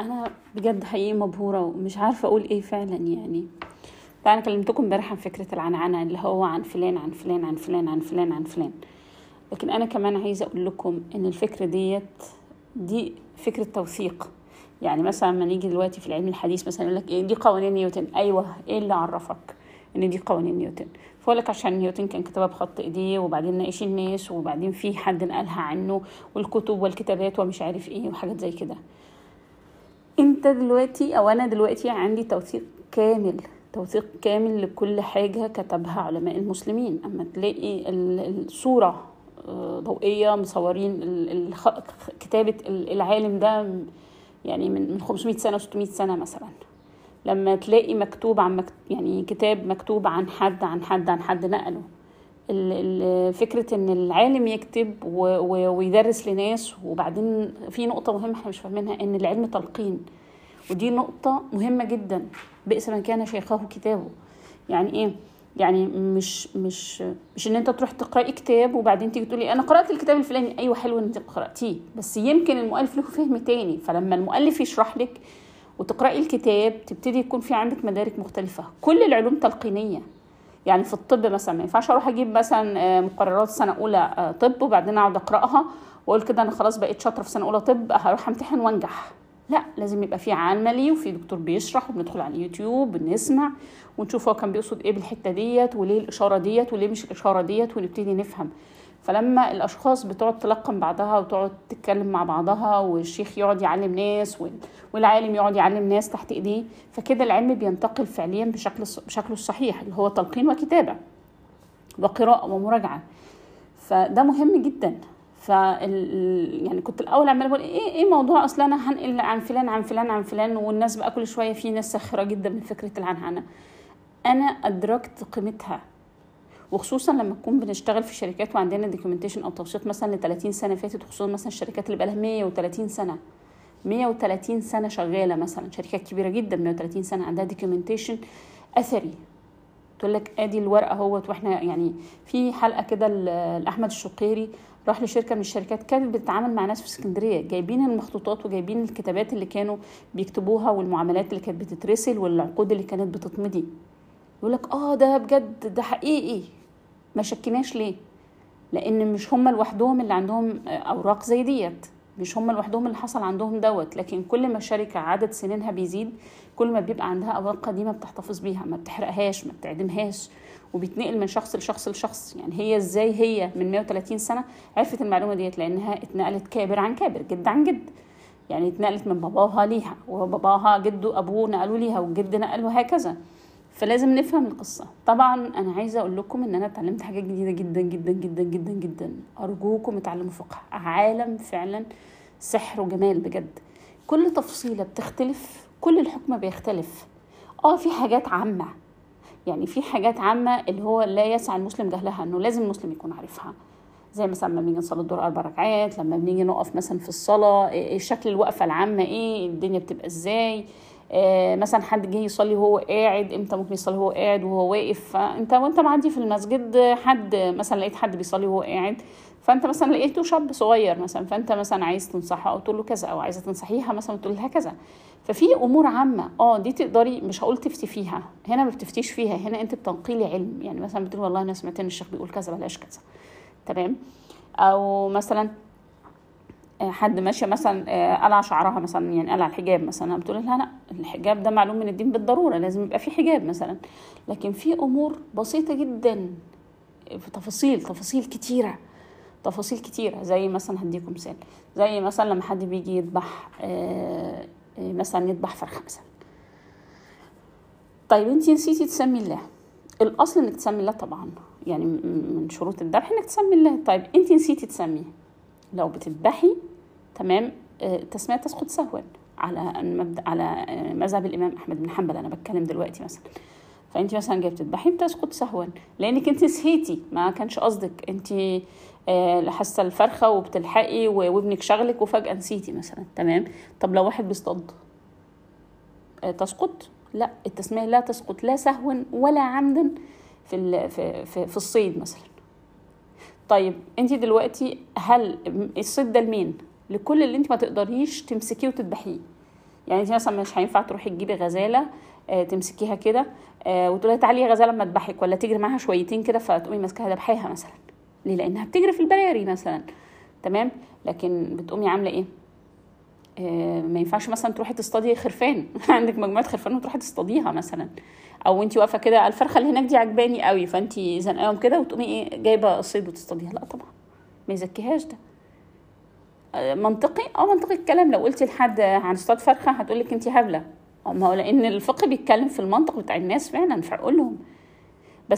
أنا بجد حقيقي مبهورة ومش عارفة أقول إيه فعلا يعني. فأنا كلمتكم امبارح عن فكرة العنعنة اللي هو عن فلان عن فلان عن فلان عن فلان عن فلان. لكن أنا كمان عايزة أقول لكم إن الفكرة ديت دي فكرة توثيق. يعني مثلا لما نيجي دلوقتي في العلم الحديث مثلا يقول لك إيه دي قوانين نيوتن. أيوه إيه اللي عرفك إن دي قوانين نيوتن؟ فقول لك عشان نيوتن كان كتبها بخط إيديه وبعدين ناقش الناس وبعدين في حد نقلها عنه والكتب والكتابات ومش عارف إيه وحاجات زي كده. انت دلوقتي أو أنا دلوقتي عندي توثيق كامل توثيق كامل لكل حاجة كتبها علماء المسلمين. أما تلاقي الصورة آه، ضوئية مصورين كتابة العالم ده يعني من 500 سنة 600 سنة مثلا. لما تلاقي مكتوب عن يعني كتاب مكتوب عن حد عن حد عن حد نقله. فكرة إن العالم يكتب ويدرس لناس وبعدين في نقطة مهمة إحنا مش فاهمينها إن العلم تلقين. ودي نقطة مهمة جدا بئس من كان شيخه كتابه. يعني إيه؟ يعني مش مش مش إن أنت تروح تقرأي كتاب وبعدين تيجي تقولي أنا قرأت الكتاب الفلاني. أيوه حلو إن أنت قرأتيه. بس يمكن المؤلف له فهم تاني. فلما المؤلف يشرح لك وتقرأي الكتاب تبتدي يكون في عندك مدارك مختلفة. كل العلوم تلقينية. يعني في الطب مثلا ما ينفعش أروح أجيب مثلا آه، مقررات سنة أولى آه، طب وبعدين أقعد أقرأها وأقول كده أنا خلاص بقيت شاطرة في سنة أولى طب هروح أمتحن وأنجح. لا لازم يبقى في عملي وفي دكتور بيشرح وبندخل على اليوتيوب بنسمع ونشوف هو كان بيقصد إيه بالحتة ديت وليه الإشارة ديت وليه مش الإشارة ديت ونبتدي نفهم. فلما الأشخاص بتقعد تلقن بعضها وتقعد تتكلم مع بعضها والشيخ يقعد يعلم ناس والعالم يقعد يعلم ناس تحت إيديه فكده العلم بينتقل فعليا بشكل بشكله الصحيح اللي هو تلقين وكتابة وقراءة ومراجعة. فده مهم جدا. ف يعني كنت الأول عمالة بقول إيه إيه موضوع أصلا أنا هنقل عن فلان عن فلان عن فلان والناس بقى كل شوية في ناس ساخره جدا من فكرة العنعنة. أنا أدركت قيمتها وخصوصا لما نكون بنشتغل في شركات وعندنا دوكيومنتيشن أو توثيق مثلا ل 30 سنة فاتت وخصوصا مثلا الشركات اللي بقى لها 130 سنة. 130 سنة شغالة مثلا شركات كبيرة جدا 130 سنة عندها دوكيومنتيشن أثري. تقول لك آدي الورقة أهوت وإحنا يعني في حلقة كده لأحمد الشقيري راح لشركة من الشركات كانت بتتعامل مع ناس في اسكندرية جايبين المخطوطات وجايبين الكتابات اللي كانوا بيكتبوها والمعاملات اللي كانت بتترسل والعقود اللي كانت بتتمضي. يقول لك آه ده بجد ده حقيقي. ما شكناش ليه؟ لأن مش هم لوحدهم اللي عندهم أوراق زي ديت. مش هم لوحدهم اللي حصل عندهم دوت لكن كل ما الشركة عدد سنينها بيزيد كل ما بيبقى عندها أوراق قديمة بتحتفظ بيها ما بتحرقهاش ما بتعدمهاش وبيتنقل من شخص لشخص لشخص. يعني هي إزاي هي من 130 سنة عرفت المعلومة ديت؟ لأنها اتنقلت كابر عن كابر جد عن جد. يعني اتنقلت من باباها ليها وباباها جده أبوه نقلوا ليها والجد نقله هكذا. فلازم نفهم القصة. طبعا أنا عايزة أقول لكم إن أنا اتعلمت حاجات جديدة جدا جدا جدا جدا جدا. أرجوكم اتعلموا فقه. عالم فعلا سحر وجمال بجد. كل تفصيلة بتختلف كل الحكم بيختلف. آه في حاجات عامة. يعني في حاجات عامة اللي هو لا يسعى المسلم جهلها إنه لازم المسلم يكون عارفها. زي مثلا لما بنيجي نصلي الظهر أربع ركعات لما بنيجي نقف مثلا في الصلاة إيه شكل الوقفة العامة إيه الدنيا بتبقى إزاي. مثلا حد جه يصلي وهو قاعد إمتى ممكن يصلي وهو قاعد وهو واقف؟ فانت وانت معدي في المسجد حد مثلا لقيت حد بيصلي وهو قاعد فانت مثلا لقيته شاب صغير مثلا فانت مثلا عايز تنصحه أو تقول له كذا أو عايزة تنصحيها مثلا تقول لها كذا. ففي أمور عامة آه دي تقدري مش هقول تفتي فيها هنا ما بتفتيش فيها هنا أنت بتنقلي علم. يعني مثلا بتقول والله أنا سمعت إن الشيخ بيقول كذا بلاش كذا. تمام؟ أو مثلا آه، حد ماشيه مثلا آه، قلع شعرها مثلا يعني قلع الحجاب مثلا. بتقول لها لا الحجاب ده معلوم من الدين بالضرورة لازم يبقى في حجاب مثلا. لكن في أمور بسيطة جدا في تفاصيل تفاصيل كتيرة تفاصيل كتيرة. زي مثلا هديكم مثال. زي مثلا لما حد بيجي يذبح آه، مثلا يذبح فرخة مثلا. طيب أنت نسيتي تسمي الله. الأصل إنك تسمي الله طبعا يعني من شروط الذبح إنك تسمي الله. طيب أنت نسيتي تسميه. لو بتذبحي تمام؟ التسميه آه، تسقط سهوا على المبدا على آه، مذهب الإمام أحمد بن حنبل أنا بتكلم دلوقتي مثلا. فانت مثلا جاية بتذبحي بتسقط سهوا لأنك انت نسيتي ما كانش قصدك. انت آه، حاسه الفرخة وبتلحقي وابنك شغلك وفجأة نسيتي مثلا. تمام؟ طب لو واحد بيصطاد تسقط؟ لا التسمية لا تسقط لا سهوا ولا عمدا في في في الصيد مثلا. طيب انت دلوقتي هل الصيد ده لمين؟ لكل اللي انت ما تقدريش تمسكيه وتذبحيه. يعني انت مثلا مش هينفع تروحي تجيبي غزالة آه، تمسكيها كده آه، وتقولي تعالي يا غزالة اما اذبحك ولا تجري معاها شويتين كده فتقومي ماسكاها ذبحيها مثلا. ليه؟ لأنها بتجري في البراري مثلا. تمام؟ لكن بتقومي عاملة إيه؟ آه، ما ينفعش مثلا تروحي تصطادي خرفان. عندك مجموعة خرفان وتروحي تصطاديها مثلا. أو انت واقفة كده الفرخة اللي هناك دي عجباني قوي فانت زنقاهم كده وتقومي إيه جايبة صيد وتصطاديها. لا طبعا. ما يزكيهاش ده. منطقي آه منطقي الكلام. لو قلتي لحد هنصطاد فرخة هتقول لك انت هبلة. ما هو لأن الفقه بيتكلم في المنطق بتاع الناس فعلا فاقول لهم